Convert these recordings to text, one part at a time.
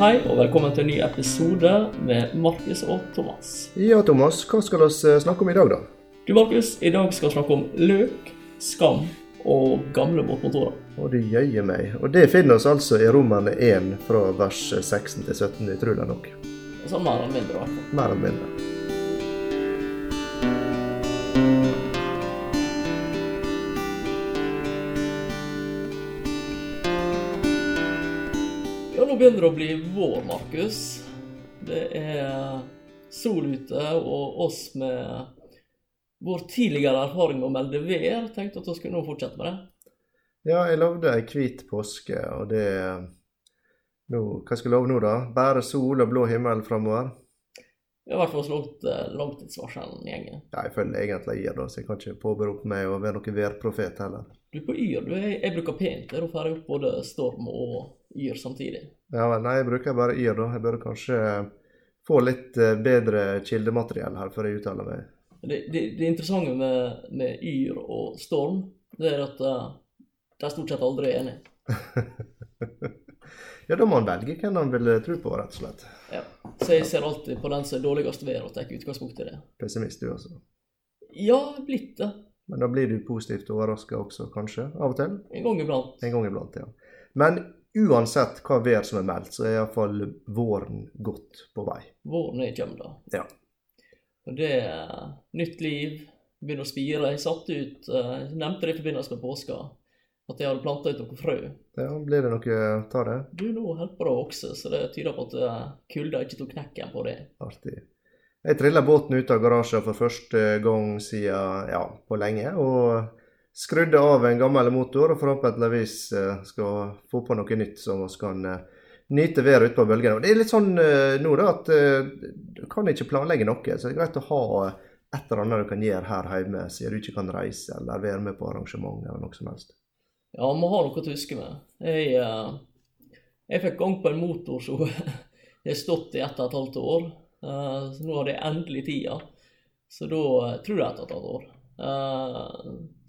Hei og velkommen til en ny episode med Markus og Thomas. Ja, Thomas, hva skal vi eh, snakke om i dag, da? Du Markus, i dag skal vi snakke om løk, skam og gamle båtmotorer. Å, du jøye meg. Og det finner oss altså i Romerne 1 fra vers 16 til 17, utrolig nok. Sånn mer eller mindre, i hvert fall. Mer eller mindre. Begynner å bli vår, Markus. Det er sol ute, og oss med vår tidligere erfaring med å melde vær tenkte at vi skulle nå fortsette med det. Ja, jeg lovde ei hvit påske, og det nå, Hva skal jeg love nå, da? Bare sol og blå himmel framover? I hvert fall slått eh, langtidsvarselen gjengen. Ja, jeg følger egentlig gir det, så jeg kan ikke påberope meg å være noen værprofet heller. Du på Yr, du, jeg, jeg bruker pent. Da får jeg opp både storm og Yr samtidig. Ja vel, nei, jeg bruker bare yr, da. Jeg bør kanskje få litt eh, bedre kildemateriell her før jeg uttaler meg. Det, det, det interessante med, med Yr og Storm, det er at uh, de er stort sett aldri er enige. ja, da må han velge hvem han vil tro på, rett og slett. Ja. Så jeg ser alltid på den som er dårligst vær og tar utgangspunkt i det. Pessimist, du altså. Ja, blitt det. Men da blir du positivt overraska også, kanskje? Av og til? En gang iblant. En gang iblant, ja. Men uansett hva vær som er meldt, så er iallfall våren godt på vei. Våren er kommet, da. Ja. Og det er nytt liv. Begynner å spire. Jeg satte ut Jeg nevnte det i forbindelse med påska. At jeg hadde planta ut noen frø. Ja, Blir det noe ta det? Du, nå holder det å vokse, så det tyder på at uh, kulda ikke tok knekken på det. Artig. Jeg trilla båten ut av garasjen for første gang siden ja, på lenge. Og skrudde av en gammel motor, og forhåpentligvis uh, skal få på noe nytt som vi kan uh, nyte været ute på bølgene. Det er litt sånn nå da, at du kan ikke planlegge noe. Så det er greit å ha et eller annet du kan gjøre her hjemme, siden du ikke kan reise eller være med på arrangement eller noe som helst. Ja, man må ha noe å huske med. Jeg, jeg fikk gang på en motor som har stått i ett og et halvt år. Så nå har jeg endelig tida. Så da tror jeg ett og et halvt år.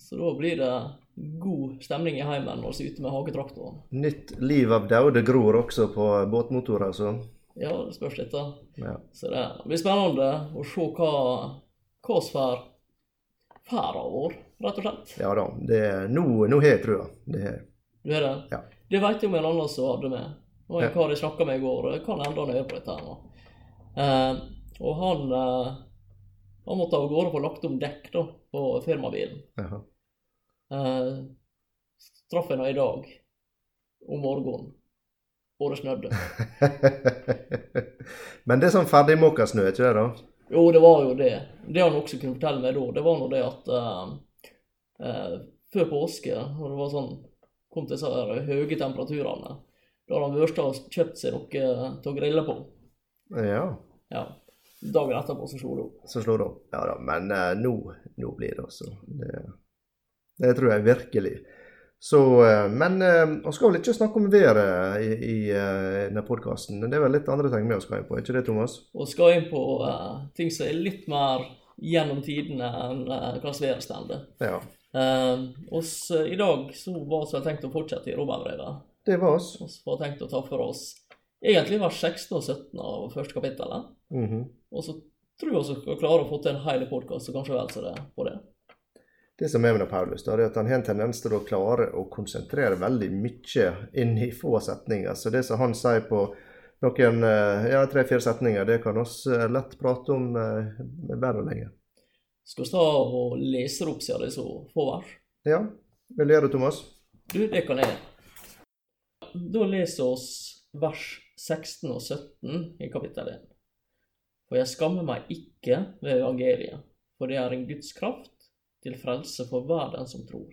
Så da blir det god stemning i heimen når vi er ute med hagetraktoren. Nytt liv av daude gror også på båtmotorer, altså? Ja, det spørs litt, da. Ja. Så det blir spennende å se hva vi får ferda vår, rett og slett. Ja da. Det, nå, nå har jeg trua. Det har Du har det? Ja. Det veit jeg om en annen som hadde med. Og en Ja. kar jeg snakka med i går. Jeg kan enda nøye på dette her nå. Eh, og han eh, han måtte av gårde få lagt om dekk da, på firmabilen. Eh, traff henne i dag om morgenen. Og det snødde. Men det er sånn ferdigmåka snø, ikke det? da? Jo, det var jo det. Det han også kunne fortelle meg da, det var nå det at eh, eh, før påske, når det var sånn kom til disse høye temperaturene, da hadde han vært og kjøpt seg noe til å grille på. Ja. Ja. Dagen etterpå så slo det opp. Så slår det opp. Ja da. Men eh, nå, nå blir det altså. Det, det tror jeg virkelig. Så, eh, men eh, vi skal vel ikke snakke om været i, i i denne podkasten. Det er vel litt andre ting vi skal inn på, ikke det, Thomas? Vi skal inn på uh, ting som er litt mer gjennom tidene enn uh, hva været står. Ja. Uh, oss, eh, I dag så var vi tenkt å fortsette i romerbrevet. Det var oss. Vi var tenkt å ta for oss egentlig vers 16 og 17 av første kapittelet. -hmm. Og så tror jeg vi skal klare å få til en hel podkast og kanskje vel så det på det. Det som er med Paulus, da, er at han har en tendens til å klare å konsentrere veldig mye inn i få setninger. Så det som han sier på noen eh, ja, tre-fire setninger, det kan oss eh, lett prate om eh, og lenge. Skal vi ta og lese opp siden det er så få vers? Ja, vil du gjøre det, Thomas? Du, det kan jeg. Da leser oss vers 16 og 17 i kapittel 1. For jeg skammer meg ikke ved evangeliet, for det er en Guds kraft til frelse for hver den som tror,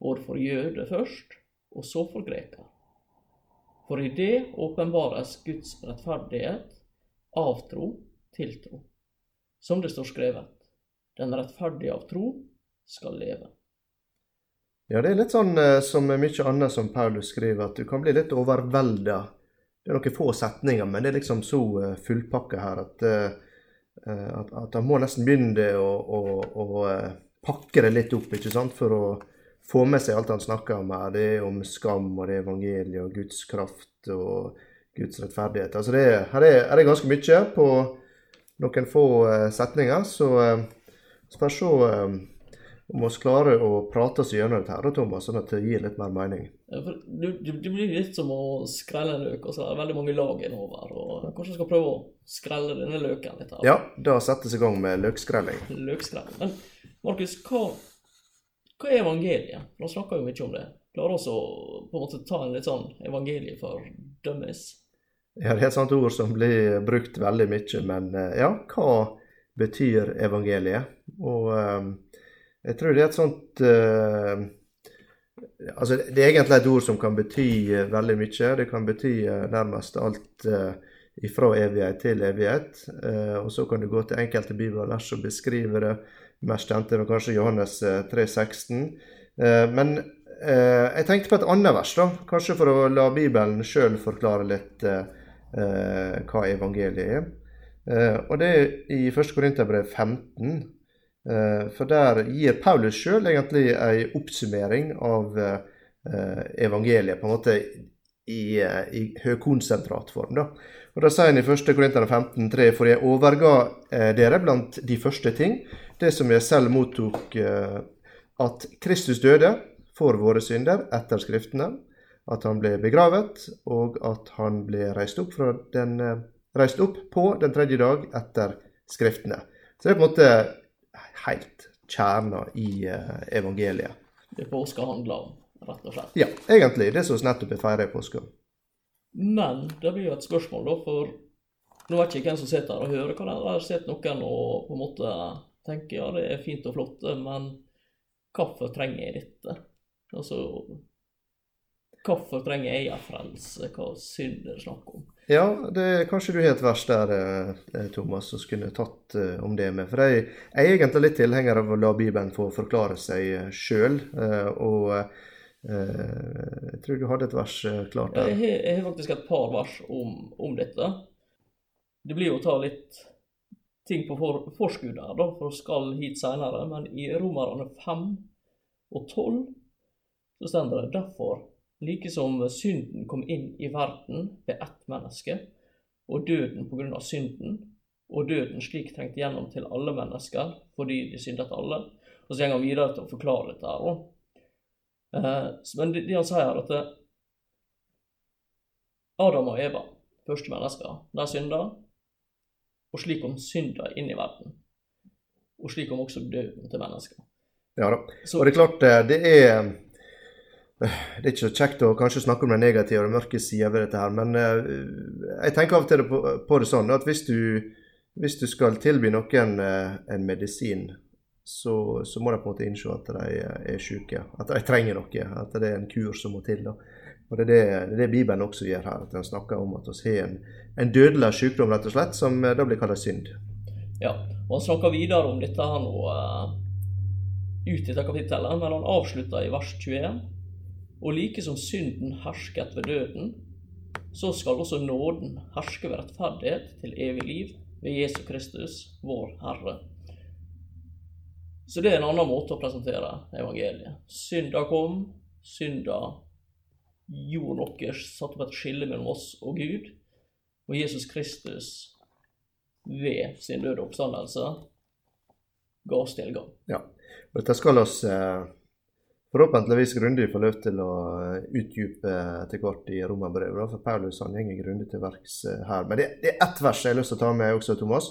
både for jøde først, og så for greker. For i det åpenbares Guds rettferdighet av tro til tro. Som det står skrevet, den rettferdige av tro skal leve. Ja, det er litt sånn eh, som mye annet som Paulus skriver, at du kan bli litt overvelda. Det er noen få setninger, men det er liksom så uh, fullpakka her at, uh, at, at han må nesten begynne å, å, å pakke det litt opp, ikke sant, for å få med seg alt han snakker om her. Det er om skam, og det er evangeliet, og Guds kraft, og Guds rettferdighet. Altså det, her, er, her er ganske mye på noen få uh, setninger, så spørs så uh, om vi klarer å prate oss gjennom dette, her, Thomas, sånn at det gir litt mer mening. Ja, det, det blir litt som å skrelle en løk, og så er det veldig mange lag innover. og Kanskje jeg skal prøve å skrelle denne løken litt. her. Ja, da settes i gang med løkskrelling. Løkskrelling. Men Markus, hva, hva er evangeliet? Nå snakker jo mye om det. Klarer også å på en måte ta en litt sånn evangelie for dummies? Ja, det er et sånt ord som blir brukt veldig mye, men ja, hva betyr evangeliet? Og um, jeg tror det er et sånt uh, Altså, det er egentlig et ord som kan bety veldig mye. Det kan bety nærmest alt fra evighet til evighet. og så kan du gå til enkelte bibelvers og beskrive det. Mest kjente er kanskje Johannes 3,16. men jeg tenkte på et annet vers, da. Kanskje for å la Bibelen sjøl forklare litt hva evangeliet er. og det er i 1. Korinterbrev 15. Eh, for der gir Paulus sjøl egentlig ei oppsummering av eh, evangeliet, på en måte i, eh, i høykonsentrat form. Da. Og da sier han i 1. Korinterne 15,3.: For jeg overga dere blant de første ting, det som jeg selv mottok, at Kristus døde for våre synder etter Skriftene, at han ble begravet, og at han ble reist opp, den, reist opp på den tredje dag etter Skriftene. Så det er på en måte helt kjerna i uh, evangeliet. Det påska handler om, rett og slett? Ja, egentlig. Det som nettopp er feira i påska. Men det blir jo et spørsmål, da, for nå vet jeg ikke hvem som sitter her og hører. Kan jeg ha sett noen og på en måte tenke ja, det er fint og flott, men hvorfor trenger jeg dette? Altså, hvorfor trenger jeg frelse? Hva synd er det snakk om? Ja, det, er kanskje du har et vers der, eh, Thomas, som skulle tatt uh, om det med. For jeg, jeg, er egentlig litt tilhenger av å la Bibelen få forklare seg eh, sjøl. Og jeg tror du hadde et vers klart der. Jeg har, jeg har faktisk et par vers om, om, dette. Det blir jo å ta litt ting på for, forskudd her, da, for skal hit seinere. Men i Romerne 5 og 12 så står det derfor Like som synden kom inn i verden ved ett menneske, og døden på grunn av synden, og døden slik trengte gjennom til alle mennesker fordi de syndet alle. Og så går han videre til å forklare dette. her. òg. men det, det han sier, er at det, Adam og Eva, første mennesker, de synda, og slik kom synder inn i verden. Og slik kom også døden til mennesker. Ja da. Og det er klart, eh, det er det er ikke så kjekt å kanskje snakke om den negative og mørke sida ved dette her, men uh, jeg tenker av og til på, på, det sånn at hvis du, hvis du skal tilby noen en medisin, så, så, må de på en måte innse at de er syke, at de trenger noe, at det er en kur som må til. da. Og Det er det, det, er det Bibelen også gjør her, at den snakker om at vi har en, en dødelig sykdom, rett og slett, som da blir kalt synd. Ja, og han snakker videre om dette her nå uh, ut dette kapittelet, men han avslutter i vers 21. Og like som synden hersket ved døden, så skal også nåden herske ved rettferdighet til evig liv ved Jesu Kristus, vår Herre. Så det er en annen måte å presentere evangeliet. Synda kom, synda gjorde vår satt opp et skille mellom oss og Gud. Og Jesus Kristus, ved sin døde oppstandelse, ga oss tilgang. Ja, og dette skal oss eh forhåpentligvis grundig få lov til å eh, utdype etter hvert i romerbrevet. For Paulus han går grundig til verks eh, her. Men det, det, er ett vers jeg har lyst til å ta med også, Thomas,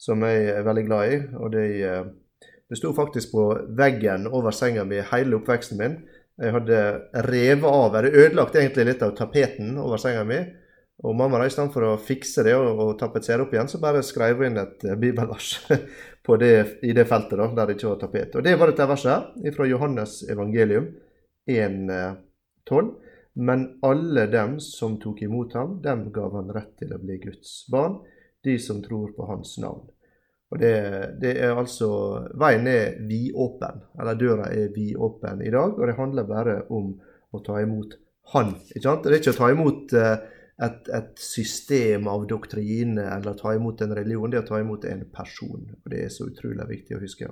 som jeg er veldig glad i. og Det, eh, det sto faktisk på veggen over senga mi hele oppveksten min. Jeg hadde revet av, eller ødelagt egentlig litt av tapeten over senga mi. Og mamma, i stedet for å fikse det og, og tapetsere opp igjen, så bare skrev hun inn et bibelvers det, i det feltet da, der det ikke var tapet. Og Det var dette verset her, fra Johannes evangelium 1,12. Men alle dem som tok imot ham, dem gav han rett til å bli Guds barn, de som tror på hans navn. Og det, det er altså Veien er vidåpen, eller døra er vidåpen i dag, og det handler bare om å ta imot Han. ikke sant? Det er ikke å ta imot eh, et, et, system av doktrine eller ta imot en religion, det er å ta imot en person. og Det er så utrolig viktig å huske.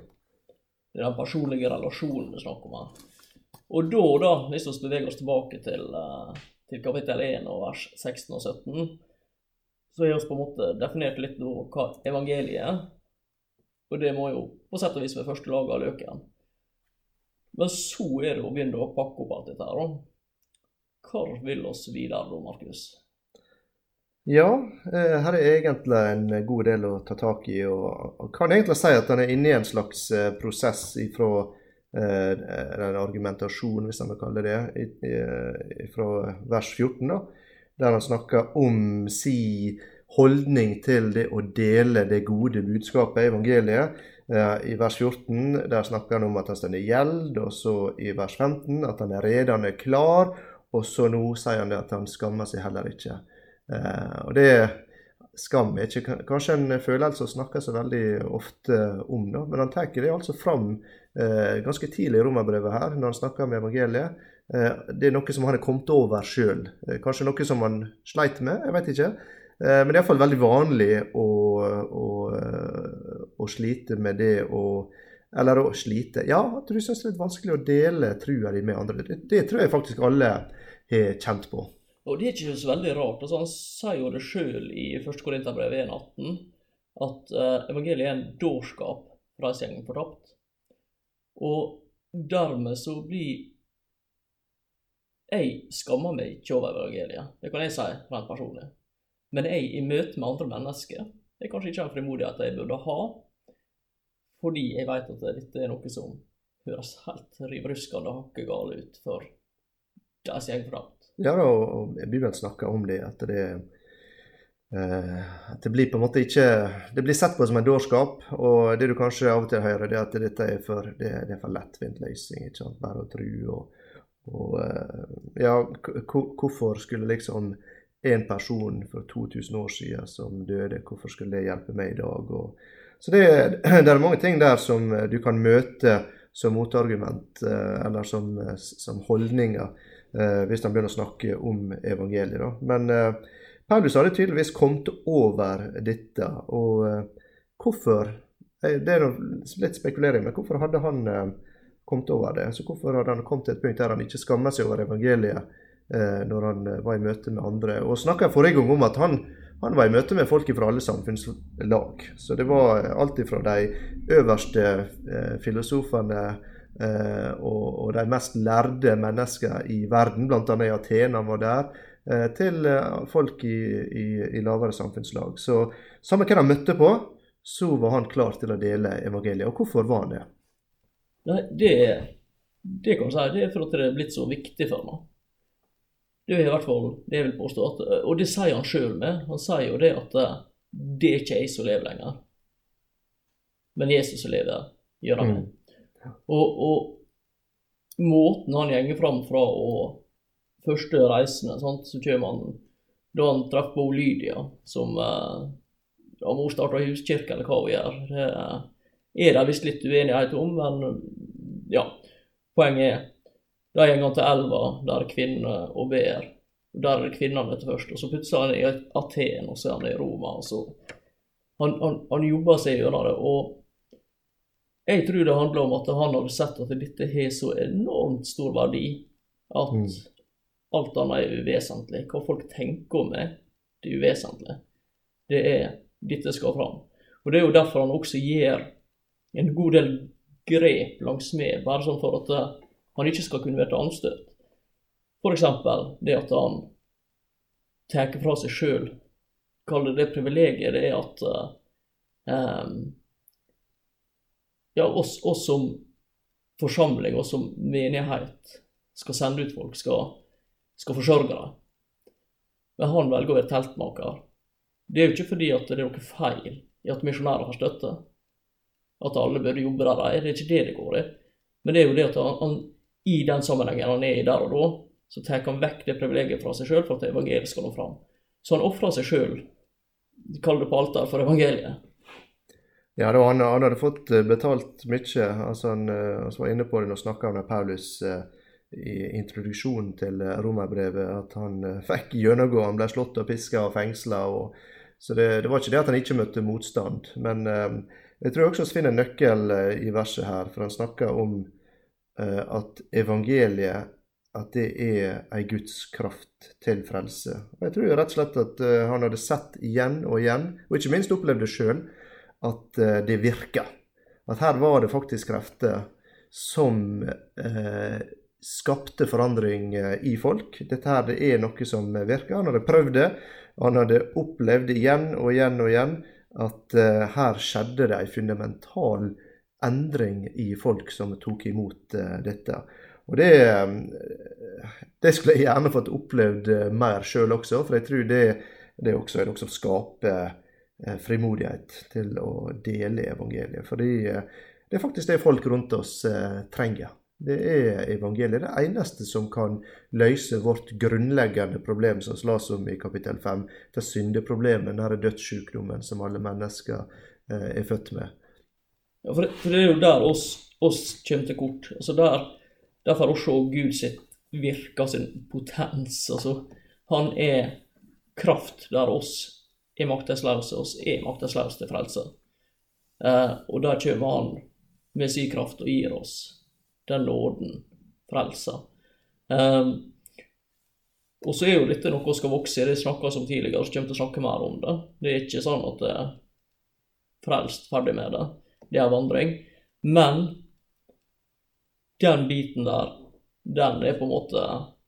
Det er den personlige relasjonen det er snakk om her. Og da, da, hvis vi beveger oss tilbake til, eh, til kapittel 1 og vers 16 og 17, så har vi på en måte definert litt hva evangeliet Og det må jo på sett og vis være første lag av løken. Men så er det å begynne å pakke opp alt dette her. Hvor vil oss videre da, Markus? Ja, eh, her er egentlig en god del å ta tak i. Og kan egentlig si at han er inne i en slags eh, prosess ifra eller argumentasjon, argumentasjonen, hvis en vil kalle det, fra vers 14, da, der han snakker om si holdning til det å dele det gode budskapet, evangeliet. I vers 14 der snakker han om at han står gjeld, og så i vers 15 at han er redende klar, og så nå sier han det at han skammer seg heller ikke. Eh, og det skam er ikke kanskje en følelse å snakke så veldig ofte om, da, men han tar det altså fram eh, ganske tidlig i romerbrevet her, når han snakker om evangeliet. Eh, det er noe som han har kommet over sjøl. Eh, kanskje noe som han sleit med, jeg vet ikke. Eh, men det er iallfall veldig vanlig å, å, eh, å, slite med det å Eller å slite Ja, at du syns det er litt vanskelig å dele trua di med andre. Det, det tror jeg faktisk alle har kjent på. Og det er ikke så veldig rart. Altså, han sier jo det sjøl i 1. Korinterbrev 1,18 at uh, evangeliet er en dårskap for de som går fortapt. Og dermed så blir Jeg skammer meg ikke over evangeliet. Det kan jeg si rent personlig. Men jeg, i møte med andre mennesker, er kanskje ikke en frimodighet jeg burde ha, fordi jeg vet at dette er noe som høres helt rivruskende hakkegale ut for de som går fortapt. Ja, da, og Bibelen snakker om det, at det, eh, at det blir på en måte ikke Det blir sett på som en dårskap. Og det du kanskje av og til hører, det er at dette er for, det, det er for lettvint løsning. ikke sant? Bare å tro. Og, og eh, ja, hvorfor skulle liksom en person for 2000 år siden som døde, hvorfor skulle det hjelpe meg i dag? Og, så det, det, er mange ting der som du kan møte som motargument, eh, eller som, som holdninger eh, hvis han begynner å snakke om evangeliet. Da. Men eh, Paulus hadde tydeligvis kommet over dette. Og eh, hvorfor eh, Det er litt spekulering, men hvorfor hadde han eh, kommet over det? Så hvorfor hadde han kommet til et punkt der han ikke skammer seg over evangeliet eh, når han var i møte med andre? Og snakka forrige gang om at han han var i møte med folk fra alle samfunnslag. Så det var alt fra de øverste eh, filosofene Eh, og, og, de mest lærde mennesker i verden, bl.a. i Athena var der, eh, til eh, folk i, i, i, lavere samfunnslag. Så samme hva han møtte på, så var han klar til å dele evangeliet. Og hvorfor var han det? Nei, det, det kan si, det er for at det er blitt så viktig for meg. Det er i hvert fall det jeg vil påstå. At, og det sier han sjøl med. Han sier jo det at det er ikke jeg som lever lenger, men Jesus som lever, gjør han. Mm. Og, og måten han gjenger fram fra å første reisende, sant, så kommer han da han treffer på Lydia, som eh, om hun starta huskirke eller hva hun gjør. Det er det visst litt uenighet om, men ja. Poenget er da går han til elva, der er kvinner og ber. Der er det kvinnene til først. Og så plutselig er han i Aten, og så er han i Roma. og så han, han, han jobber seg gjennom det. og jeg tror det handler om at han hadde sett at dette har så enormt stor verdi at mm. alt annet er uvesentlig. Hva folk tenker om meg, det er uvesentlig. Det er dette skal fram. Og Det er jo derfor han også gjør en god del grep langs med, bare sånn for at han ikke skal kunne være til anstøt. F.eks. det at han tar fra seg sjøl, kaller det privilegiet det er at um, ja, oss, oss, som forsamling oss som menighet skal sende ut folk, skal, skal forsørge dem. Men han velger å være teltmaker. Det er jo ikke fordi at det er noe feil i at misjonærer har støtte. At alle burde jobbe der de er. Det er ikke det det går i. Men det er jo det at han, han i den sammenhengen han er i der og da, så tar han vekk det privilegiet fra seg sjøl for at evangeliet skal nå fram. Så han ofrer seg sjøl, kaller det på alter, for evangeliet. Ja, var, han, han, hadde fått eh, betalt mye. Altså, han, eh, han var inne på det når han snakka med Paulus eh, i introduksjonen til romerbrevet, at han fikk gjennomgå. Han ble slått og piska og fengsla. Så det, det, var ikke det at han ikke møtte motstand. Men jeg tror også vi finner en nøkkel i verset her, for han snakker om at evangeliet at det er ei Guds kraft til frelse. Og Jeg tror rett og slett at uh, han hadde sett igjen og igjen, og ikke minst opplevd det sjøl, at uh, det virka. At her var det faktisk krefter som eh, skapte forandring i folk. Dette her det er noe som virker. Han hadde prøvd det. Han hadde opplevd igjen og igjen og igjen at her skjedde det ei fundamental endring i folk som tok imot dette. Og det, eh, det, skulle jeg gjerne fått opplevd eh, mer sjøl også, for jeg tror det, det også er noe som skaper eh, frimodighet til å dele evangeliet. Fordi det er faktisk det folk rundt oss trenger. Det er evangeliet. Det eneste som kan løse vårt grunnleggende problem, som slås om i kapittel 5. Det syndeproblemet, denne dødssykdommen som alle mennesker er født med. Ja, for for det er jo der oss, oss kommer til kort. Altså der der får vi se Gud sitt virke, sin potens. Altså, han er kraft der oss er maktesløse. Oss er maktesløse til frelse. Eh, og der kommer han med sin kraft og gir oss den nåden, frelsa. Eh, og så er jo dette noe som skal vokse, det snakka om tidligere, så kommer til å snakke mer om det. Det er ikke sånn at det er frelst, ferdig med det. Det er vandring. Men den biten der, den er på en måte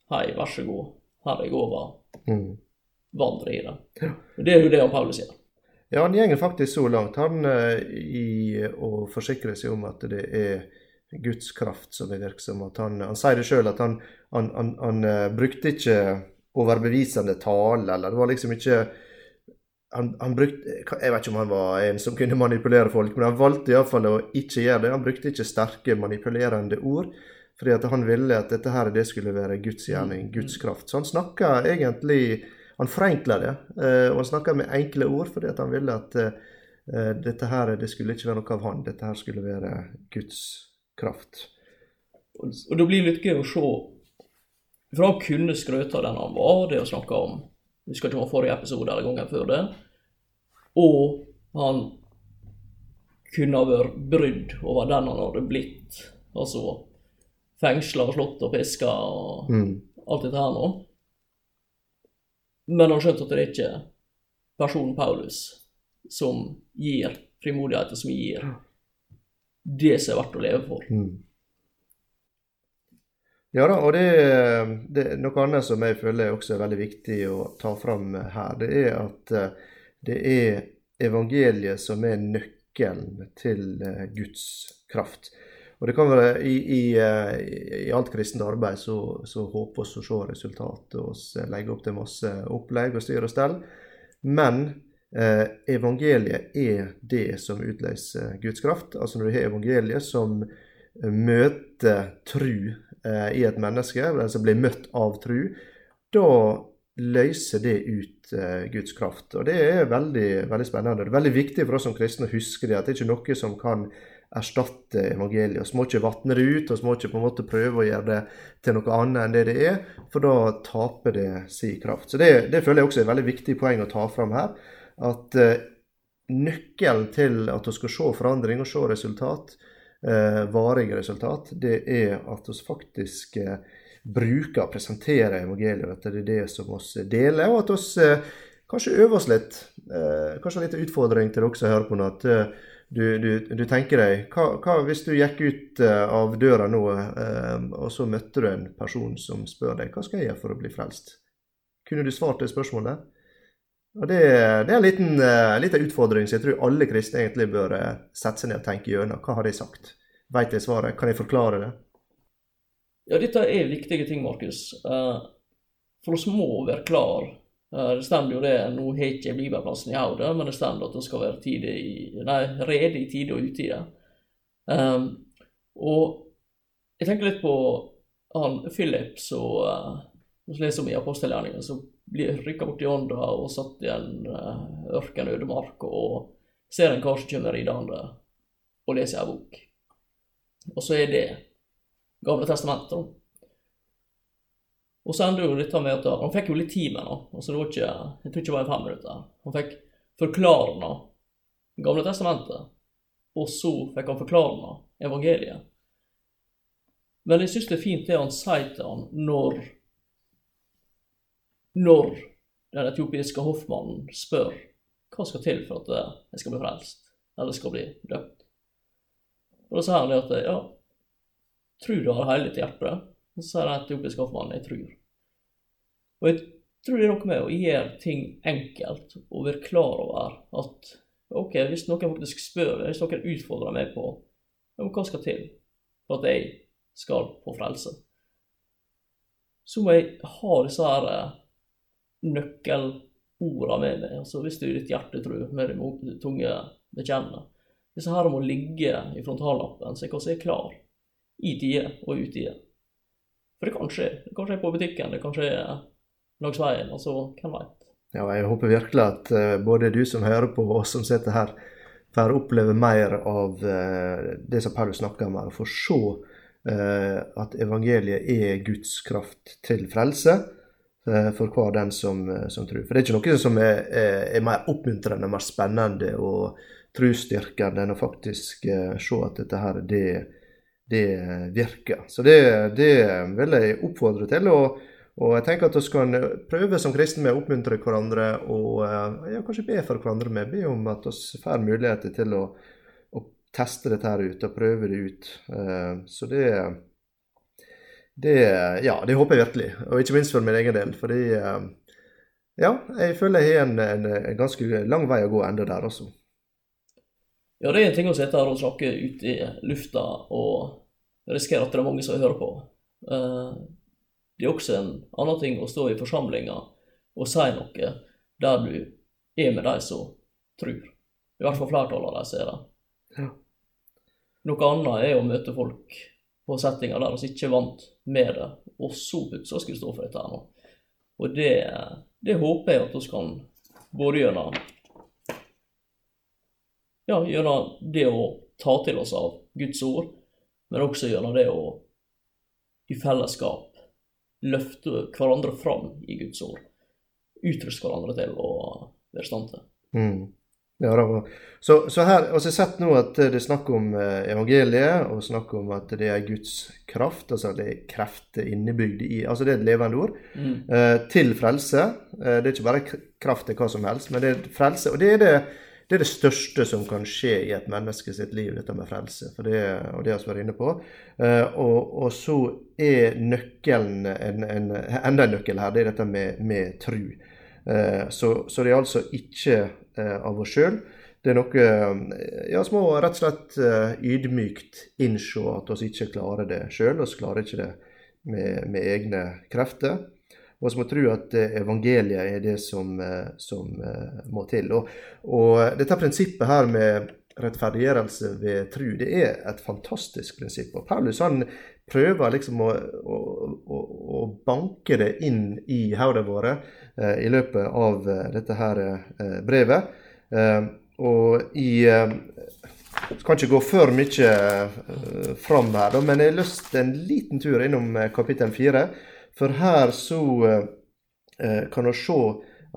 Hei, vær så god, her er jeg over. Mm. Vandre i det. Det er jo det Paulus sier. Ja, han gjenger faktisk så langt, han eh, i å forsikre seg om at det er Guds kraft som er virksom. At han, han sier det sjøl at han, han, han, han, uh, brukte ikke overbevisende tale, eller det var liksom ikke han, han, brukte Jeg vet ikke om han var en som kunne manipulere folk, men han valgte iallfall å ikke gjøre det. Han brukte ikke sterke, manipulerende ord, fordi at han ville at dette her det skulle være Guds gjerning, mm. Guds kraft. Så han snakka egentlig Han forenkla det, eh, og han snakka med enkle ord fordi at han ville at uh, dette her det skulle ikke være noe av han, dette her skulle være Guds kraft. Og, og det blir litt gøy å se For han kunne skrøte av den han var, det å snakke om vi skal ikke ha forrige episode eller gangen før det. Og han kunne ha vært brydd over den han hadde blitt. Altså fengsla og slått og piska og mm. alt dette her nå. Men han skjønte at det er ikke personen Paulus som gir frimodigheten, som gir det som er verdt å leve for. Mm. Ja da, og det, det, er noe annet som jeg føler også er veldig viktig å ta fram her. Det er at eh, det er evangeliet som er nøkkelen til eh, Guds kraft. Og det kan være I, i, eh, i alt kristent arbeid så, så håper vi å se resultatet og legge opp til masse opplegg og styr og stell. Men eh, evangeliet er det som utløser Guds kraft. Altså når du har evangeliet som møter tru eh, i et menneske, altså blir møtt av tru, da løser det ut eh, Guds kraft. Og Det er veldig, veldig spennende. Det er veldig viktig for oss som kristne å huske det, at det er ikke noe som kan erstatte evangeliet. Vi må ikke vatne det ut, og vi må ikke på en måte prøve å gjøre det til noe annet enn det det er, for da taper det sin kraft. Så Det, det føler jeg også er et veldig viktig poeng å ta fram her. At eh, nøkkelen til at vi skal se forandring og se resultat, varige resultat, det er at vi faktisk eh, bruker og presenterer evangeliet. At det er det som vi deler, og at vi eh, kanskje øver oss litt. Eh, kanskje en liten utfordring til dere som hører på nå. at eh, du, du, du, tenker deg hva, hva, Hvis du gikk ut av døra nå, og så møtte du en person som spør deg hva skal jeg gjøre for å bli frelst, kunne du svart det spørsmålet? Og Det, det er en liten, uh, liten, utfordring som jeg tror alle kristne egentlig bør sette seg ned og tenke gjennom. Hva har de sagt? Veit jeg svaret? Kan jeg forklare det? Ja, dette er viktige ting, Markus. Uh, for oss må være klar. Det stemmer jo det, nå har ikke bibelplassen i hodet, men det stemmer at det skal være tide i, nei, rede i tide og utide. Um, og jeg tenker litt på han Philip som uh, leser om i apostelgjerningen, som blir rykka bort i ånda og satt i en uh, ørken ødemark og ser en kar som kommer ridende og leser ei bok. Og så er det Gamle testamentet. da. Og så ender jo dette med at han fikk jo litt tid med det. Altså det var ikke, jeg tror ikke det var i fem minutter. Han fikk forklarende Gamle testamentet, og så fikk han forklarende evangeliet. Men jeg syns det er fint det han sier til han når Når den etiopiske hoffmannen spør hva skal til for at eh, jeg skal bli frelst, eller skal bli døpt. Og Da sier han det at ja, tror du har hele ditt? Og så sier den etiopiske hoffmannen jeg tror. Og jeg tror det er noe med å gjøre ting enkelt og være klar over at ok, hvis noen faktisk spør, hvis noen utfordrer meg på ja, hva skal til for at jeg skal få frelse, så må jeg ha disse her eh, nøkkelordene med meg. Altså hvis du i ditt hjerte tror, med din tunge bekjenner. Disse her må ligge i frontallappen, så jeg kan se klar i tide og ut tide. For det kan skje. Det kan skje på butikken, det kan skje langs veien. altså Hvem veit? Ja, jeg håper virkelig at uh, både du som hører på, og oss som sitter her, får oppleve mer av uh, det som Paulus snakker om her, og får se uh, at evangeliet er Guds kraft til frelse for hver den som, som, tror. For det er ikke noe som er, er, er mer oppmuntrende, mer spennende og trosstyrkende enn å faktisk se at dette her, det, det virker. Så det, det vil jeg oppfordre til. og og jeg tenker at vi kan prøve som kristne med å oppmuntre hverandre og eh, ja, kanskje be for hverandre med. Be om at vi får muligheter til å, å, teste dette her ut og prøve det ut. Eh, så det, det Ja, det håper jeg virkelig. Og ikke minst for min egen del. Fordi eh, ja, jeg føler jeg har en, en, en, ganske lang vei å gå enda der også. Ja, det er en ting å sitte her og snakke ut i lufta og risikere at det er mange som hører på. Det er også en annen ting å stå i forsamlinger og si noe der du er med de som tror. I hvert fall flertallet av de ser det. Ja. Noe annet er å møte folk på settinger der vi ikke vant med det, og så plutselig skulle stå for dette her nå. Og det, det håper jeg at vi kan både gjennom ja, gjennom det å ta til oss av Guds ord, men også gjennom det å i fellesskap løfte hverandre fram i Guds ord. Utruste hverandre til å være i stand til. Mm. Ja, så, så, her, altså sett nå at det er snakk om eh, evangeliet, og snakk om at det er Guds kraft. altså Det er krefter innebygd i altså Det er et levende ord. Mm. Eh, til frelse. Eh, det er ikke bare kraft til hva som helst, men det er frelse. Og det er det det er det største som kan skje i et menneske sitt liv, dette med frelse. For det, og det har vi vært inne på. Eh, og, og, så er nøkkelen en, en, enda en nøkkel her, det er dette med, med tru. Uh, så, så, det er altså ikke uh, av oss sjøl. Det er noe Ja, som må rett og slett ydmykt innse at vi ikke klarer det sjøl. Vi klarer ikke det med, med egne krefter. Og vi må tro at eh, evangeliet er det som, eh, som eh, må til. Og, og, dette prinsippet her med rettferdiggjørelse ved tro, det er et fantastisk prinsipp. Og Paulus han prøver liksom å, å, å banke det inn i hodene våre eh, i løpet av dette her eh, brevet. Eh, og i jeg kan ikke gå for mye fram her, men jeg har lyst en liten tur innom kapittel fire. For her så eh, kan vi se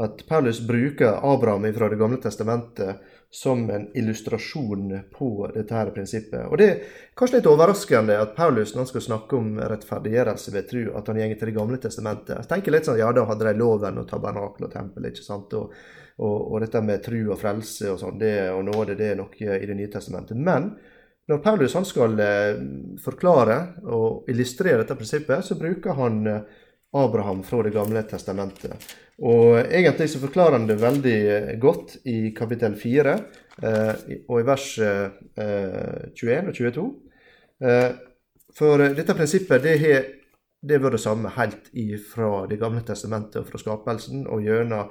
at Paulus bruker Abraham fra Det gamle testamentet som en illustrasjon på dette her prinsippet. Og Det er kanskje litt overraskende at Paulus når han skal snakke om rettferdiggjørelse ved tro, at han går til Det gamle testamentet. Jeg tenker litt sånn, ja Da hadde de loven og tabernakel og tempel. ikke sant? Og, og, og, dette med tro og frelse og sånn, og nåde, det er noe i Det nye testamentet. Men når Paulus han skal eh, forklare og illustrere dette prinsippet, så bruker han eh, Abraham fra Det gamle testamentet. Og Egentlig så forklarer han det veldig eh, godt i kapittel 4 og i vers 21 og 22. For dette prinsippet det har det vært det samme helt fra Det gamle testamentet og fra skapelsen og gjennom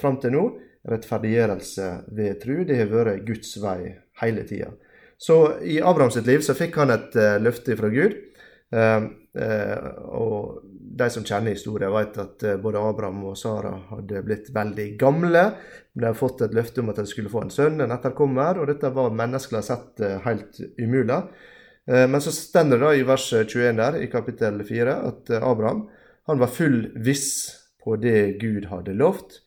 fram til nå. Rettferdiggjørelse ved tru, det har vært Guds vei hele tida. Så i Abrahams liv så fikk han et eh, løfte fra Gud. Uh, og de som kjenner historien, vet at både Abraham og Sara hadde blitt veldig gamle. De hadde fått et løfte om at de skulle få en sønn, en etterkommer, og dette var menneskelig sett helt umulig. Men så stender det da i vers 21 der, i kapittel 4 at Abraham han var full viss på det Gud hadde lovt,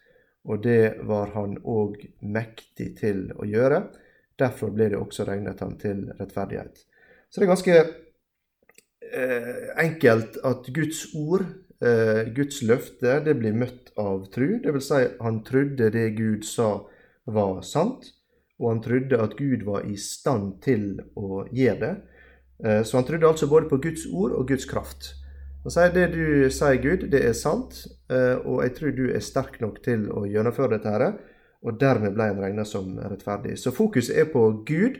og det var han òg mektig til å gjøre. Derfor ble det også regnet han til rettferdighet. Så det er ganske eh, enkelt at Guds ord, eh, Guds løfte, det blir møtt av tru. Det vil si, han trodde det Gud sa var sant, og han trodde at Gud var i stand til å gjøre det. Eh, så han trodde altså både på Guds ord og Guds kraft. Han sier det du sier, Gud, det er sant, eh, og jeg tror du er sterk nok til å gjennomføre dette. her, Og dermed ble han regna som rettferdig. Så fokuset er på Gud,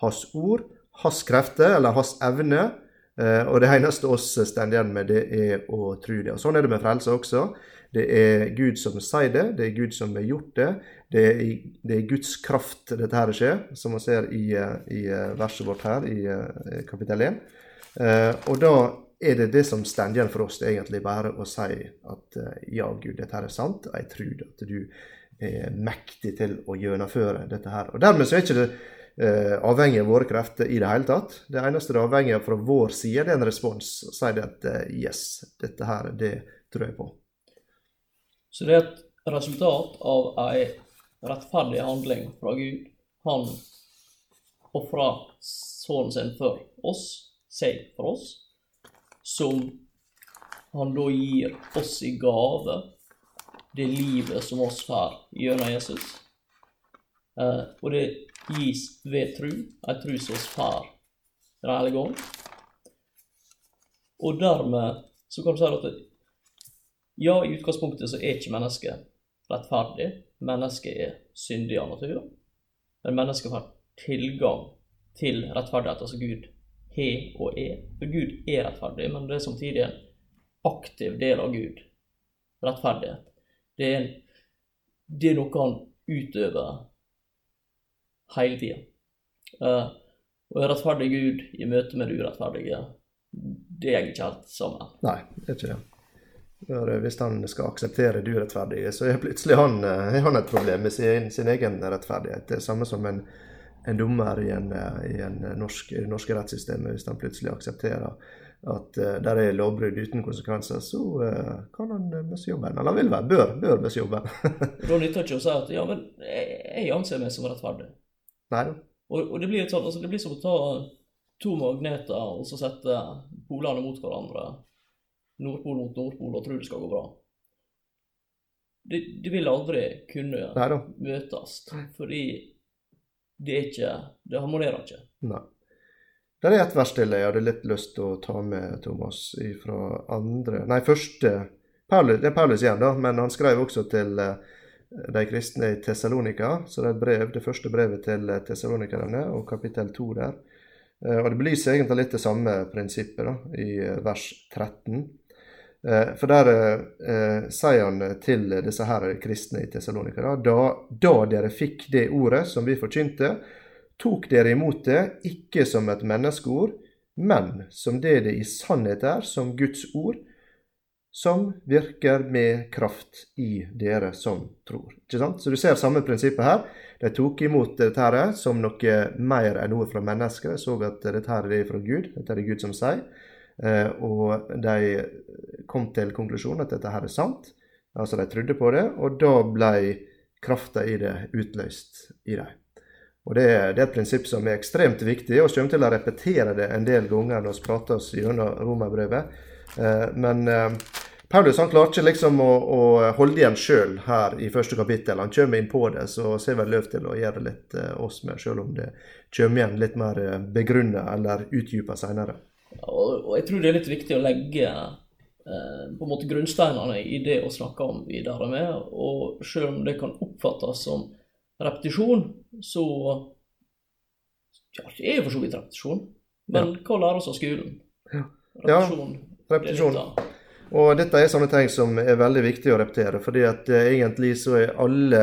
hans ord, hans krefter, eller hans evne. Eh, Og det eneste oss står igjen med, det er å tro det. Og Sånn er det med frelse også. Det er Gud som sier det, det er Gud som har gjort det. Det er, det er Guds kraft dette her skjer, som vi ser i, eh, i eh, verset vårt her i eh, kapittel 1. Eh, og da er det det som står igjen for oss, det egentlig bare å si at eh, ja, Gud, dette her er sant, jeg tror at du er mektig til å gjennomføre dette her. Og dermed så er ikke det eh, avhengig av våre krefter i det hele tatt. Det eneste det er avhengig av fra vår side, det er en respons. Si det at eh, yes, dette her, det tror jeg på. Så det er et resultat av ei rettferdig handling fra Gud. Han ofra sønnen sin for oss, seg for oss, som han da gir oss i gave, det livet som oss får gjennom Jesus. Eh, og det gis ved tru, ei tru som hos Far Den hellige ånd. Og dermed så kan du si at ja, i utgangspunktet så er ikke mennesket rettferdig. Mennesket er syndig av natur. Men mennesket får tilgang til rettferdighet, altså Gud har og er. For Gud er rettferdig, men det er samtidig en aktiv del av Gud. Rettferdighet. Det er, det er noe han utøver hele tida. Uh, og en rettferdig Gud i møte med det urettferdige, det er ikke helt sammen. Nei, det er ikke det. For eh, Hvis han skal akseptere det urettferdige, så er plutselig han, eh, han et problem med sin, sin egen rettferdighet. Det er samme som en, en dommer i, en, eh, i, en norsk, det norske rettssystemet. Hvis han plutselig aksepterer at uh, der er lovbrudd uten konsekvenser, så uh, kan han uh, miste jobben. Eller vil være, bør, bør miste jobben. Da nytter det ikke å si at ja, men jeg, jeg anser meg som rettferdig. Nei. Og, og det, blir litt sånn, altså det blir som å ta to magneter og så sette polene mot hverandre. Nordpol mot Nordpol og tro det skal gå bra. Det, de vil aldri kunne Neida. møtes, fordi det er ikke Det harmonerer ikke. Nei. Det er et vers til jeg hadde litt lyst til å ta med, Thomas, fra andre Nei, første Paulus, Det er Paulus igjen, da, men han skrev også til eh, de kristne i Tessalonika. Så det er et brev, det første brevet til eh, tessalonikerne, og kapittel 2 der. Eh, Og det belyser egentlig litt det samme prinsippet da, i eh, vers 13. Eh, For der eh, sier han til disse her kristne i Tessalonika da, da dere fikk det ordet som vi forkynte, tok dere imot det ikke som et menneskeord, men som det det i sannhet er, som Guds ord, som virker med kraft i dere som tror. Ikke sant? Så du ser samme prinsippet her. De tok imot dette her som noe mer enn noe fra mennesker. De så at dette her er fra Gud. Dette er det Gud som sier. Eh, og de kom til konklusjonen at dette her er sant. Altså de trodde på det, og da ble krafta i det utløst i dem. Og det, det er et prinsipp som er ekstremt viktig, og vi kommer til å repetere det en del ganger når vi prater oss gjennom romerbrevet. Eh, men eh, Paulus han klarer ikke liksom å, å holde igjen sjøl her i første kapittel. Han kommer inn på det, så ser vel løp til å gjøre det litt eh, oss med, sjøl om det kommer igjen litt mer eh, begrunna eller utdypa seinere. Og, og jeg tror det er litt viktig å legge eh, på en måte grunnsteinene i det å snakke om videre med. Og selv om det kan oppfattes som repetisjon, så Ja, det er for så vidt repetisjon. Men hva lærer oss av skolen? Ja. Repetisjon. er repetisjon. Og dette er sånne ting som er veldig viktig å repetere, fordi at eh, egentlig så er alle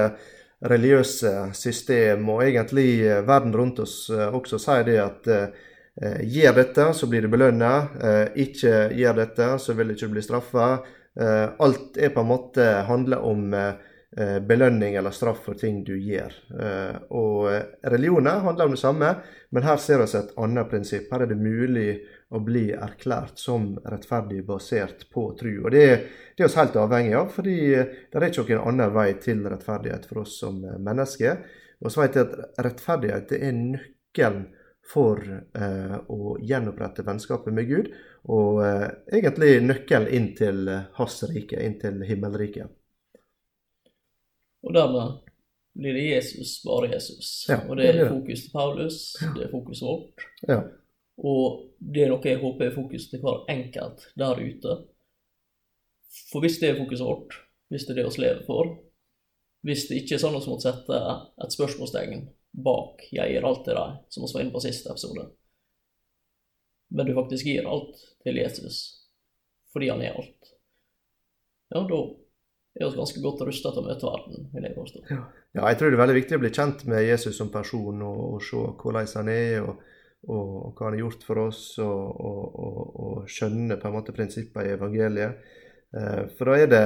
religiøse system, og egentlig eh, verden rundt oss eh, også, sier det at gjør dette, så blir du belønna. Ikke gjør dette, så vil du ikke bli straffa. Alt er på en måte handler om belønning eller straff for ting du gjør. Og religioner handler om det samme, men her ser vi et annet prinsipp. Her er det mulig å bli erklært som rettferdig basert på tru. Og det, det er vi helt avhengig av, fordi det er ikke noen annen vei til rettferdighet for oss som mennesker. Og så vet jeg at rettferdighet er nøkkelen for eh, å gjenopprette vennskapet med Gud, og eh, egentlig nøkkelen inn til hans rike, inn til himmelriket. Og dermed blir det Jesus, bare Jesus. Ja, og det er fokus til Paulus, det er fokuset vårt. Ja. Og det er noe jeg håper er fokus til hver enkelt der ute. For hvis det er fokuset vårt, hvis det er det vi lever for, hvis det ikke er sånn at vi måtte sette et spørsmålstegn bak 'jeg gir alt til deg', som vi var inne på siste episode, men du faktisk gir alt til Jesus fordi han er alt, ja, da er vi ganske godt rusta til å møte verden, vil jeg påstå. Ja, jeg tror det er veldig viktig å bli kjent med Jesus som person og, og se hvordan han er, og, og, og hva han har gjort for oss, og, og, og, skjønne på en måte prinsippene i evangeliet. Eh, for da er det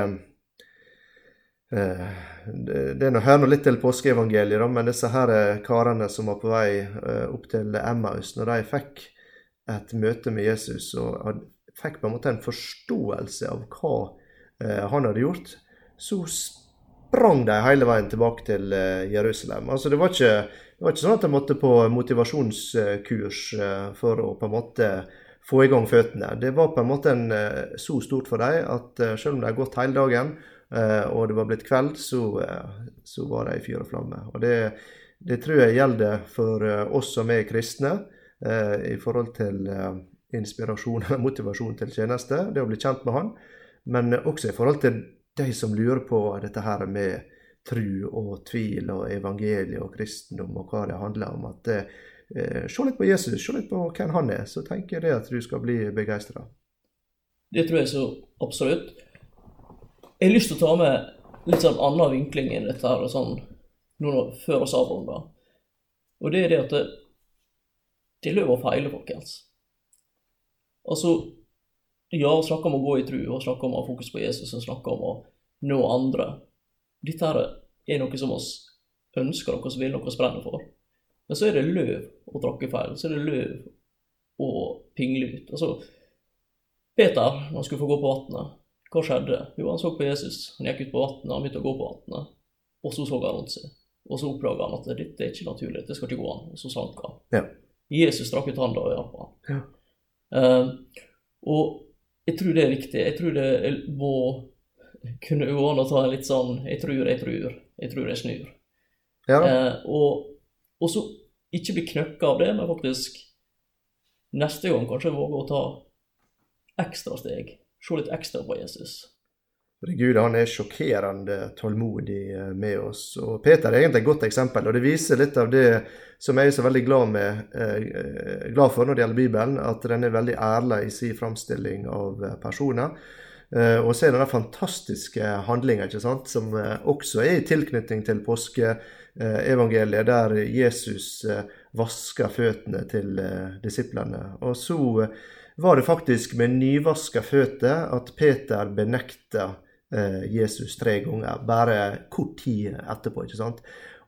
eh, Det, er hører nå litt til påskeevangeliet, da, men disse her eh, karene som var på vei eh, opp til Emmaus, når de fikk et møte med Jesus og fikk på en måte en forståelse av hva eh, han hadde gjort, så sprang de hele veien tilbake til eh, Jerusalem. Altså det var ikke, det var ikke sånn at jeg måtte på motivasjonskurs eh, for å på en måte få i gang føttene. Det var på en måte en, eh, så stort for dem at eh, selv om de har gått hele dagen, og det var blitt kveld, så, så var de i fyr og flamme. Og det, det tror jeg gjelder for oss som er kristne, i forhold til inspirasjon og motivasjon til tjeneste, det å bli kjent med Han, men også i forhold til de som lurer på dette her med tru og tvil og evangeliet og kristendom og hva det handler om. at eh, Se litt på Jesus, se litt på hvem han er, så tenker jeg at du skal bli begeistra. Det tror jeg så absolutt. Jeg har lyst til å ta med litt sånn annen vinkling enn dette her, sånn, nå før oss avrunder. Og det er det at det, det er lov å feile, folkens. Altså, ja, snakke om å gå i tru, og snakker om å ha fokus på Jesus, og snakker om å nå andre. Dette her er noe som oss ønsker, som vil, noe vi brenner for. Men så er det løv å tråkke feil. Så er det løv å pingle ut. Altså, Peter, når han skulle få gå på vannet, hva skjedde? Jo, han så på Jesus. Han gikk ut på vannet, han begynte å gå på vannet. Og så så han rundt seg. Og så oppdaga han at dette er ikke naturlig, det skal ikke gå an. Og så sank han. Ja. Jesus strakk ut handa og hjalp han. Ja. Uh, og jeg tror det er viktig. Jeg tror det er- må kunne gå an å ta en litt sånn Jeg tror, jeg tror, jeg tror jeg snur. Ja. Eh, og, og så ikke bli knøkka av det, men faktisk neste gang kanskje våge å ta ekstra steg. Se litt ekstra på Jesus. Gud han er sjokkerende tålmodig eh, med oss. Og Peter er egentlig et godt eksempel, og det viser litt av det som jeg er så veldig glad, med, eh, glad for når det gjelder Bibelen, at den er veldig ærlig i sin framstilling av eh, personer. Eh, og så er det fantastiske handlinga ikke sant, som eh, også er i tilknytning til påskeevangeliet, der Jesus eh, vasker føttene til eh, disiplene. Og så eh, var det faktisk med nyvaska føtter at Peter benekta eh, Jesus tre ganger, bare kort tid etterpå. ikke sant?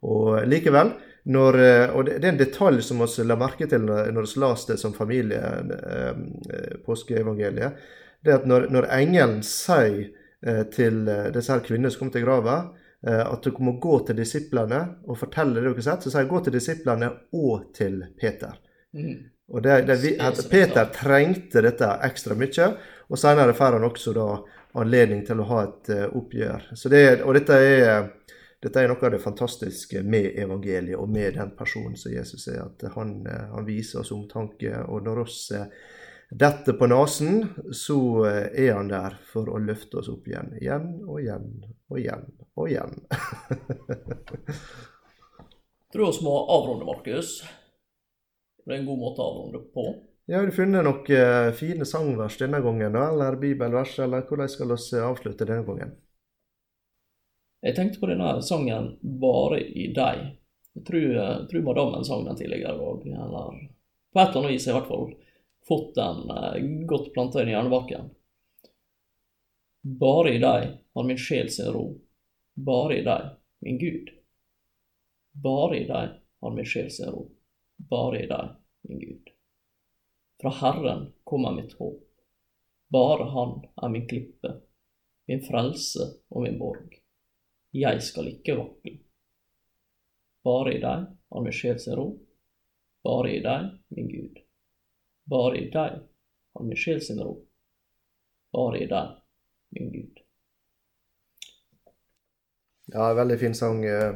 Og likevel, når, eh, og det er en detalj som vi la merke til når vi leste det som familie, eh, eh, påskeevangeliet, det er at når, når engelen sier eh, til eh, disse her kvinnene som kom til grava, eh, at dere må gå til disiplene og fortelle det dere har sett, så sier han gå til disiplene og til Peter. Mm. Og det, det, Peter trengte dette ekstra mye, og senere får han også da anledning til å ha et oppgjør. Så det, og dette er, dette er noe av det fantastiske med evangeliet og med den personen som Jesus er, at han, han viser oss omtanke. Og når oss eh, detter på nesen, så eh, er han der for å løfte oss opp igjen. Igjen og igjen og igjen og igjen. Tror vi må avrunde, Markus. Det er en god måte å avrunde på. Ja, Har du funnet noen eh, fine sangvers denne gangen. Eller bibelvers, eller hvordan skal vi avslutte denne gangen? Jeg tenkte på denne sangen 'Bare i deg'. Jeg tror, jeg tror madammen sang den tidligere òg, eller på et eller annet vis i hvert fall fått den eh, godt planta inn i hjernebakken. Bare i deg har min sjel sin ro. Bare i deg, min Gud. Bare i deg har min sjel sin ro. Bare i deg, min Gud. Fra Herren kommer mitt håp. Bare Han er min klippe, min frelse og min borg. Jeg skal ikke vakle. Bare i deg har min sjel sin ro. Bare i deg, min Gud. Bare i deg har min sjel sin ro. Bare i deg, min Gud. Ja, veldig fin sang, eh,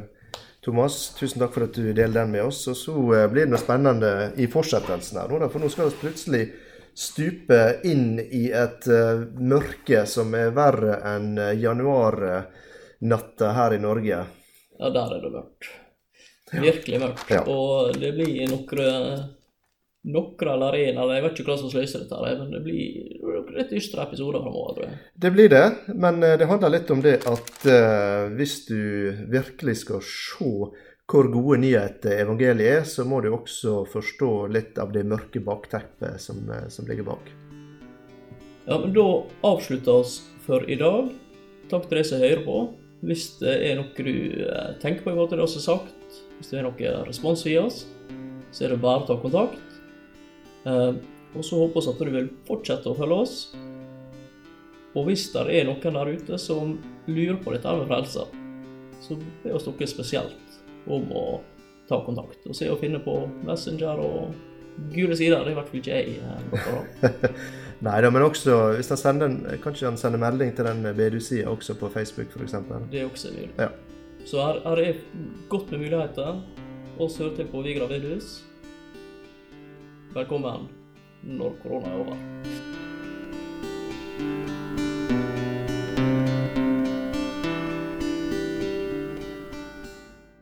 Thomas. Tusen takk for at du deler den med oss. Og så eh, blir det noe spennende i fortsettelsen her, nå for nå skal vi plutselig stupe inn i et uh, mørke som er verre enn januarnatta her i Norge. Ja, der er det mørkt. Virkelig mørkt. Ja. Og det blir noen noen arenaer. jeg vet ikke hva som løser dette, her, men det blir litt ystre episoder framover, tror jeg. Det blir det, men eh, det handler litt om det at uh, hvis du virkelig skal se hvor gode nyheter evangeliet er, så må du også forstå litt av det mørke bakteppet som, eh, som ligger bak. Ja, men da avslutter oss for i dag. Takk til dere som hører på. Hvis det er noe du tenker på i forhold til det vi har sagt, hvis det er noe respons å gi oss, så er det bare å ta kontakt. Eh, og så håper vi at du vil fortsette å følge oss. Og hvis det er noen der ute som lurer på dette med frelse, så ber oss dere spesielt om å ta kontakt og se og finne på Messenger og gule sider. Det er i hvert fall ikke jeg. eh. Nei da, men også hvis han sender en, kanskje han sender melding til den BDU-sida også på Facebook f.eks. Det er også mulig. Ja. Så her, her er godt med muligheter. Oss hører til på Vigra Vedhus. Velkommen når korona er over.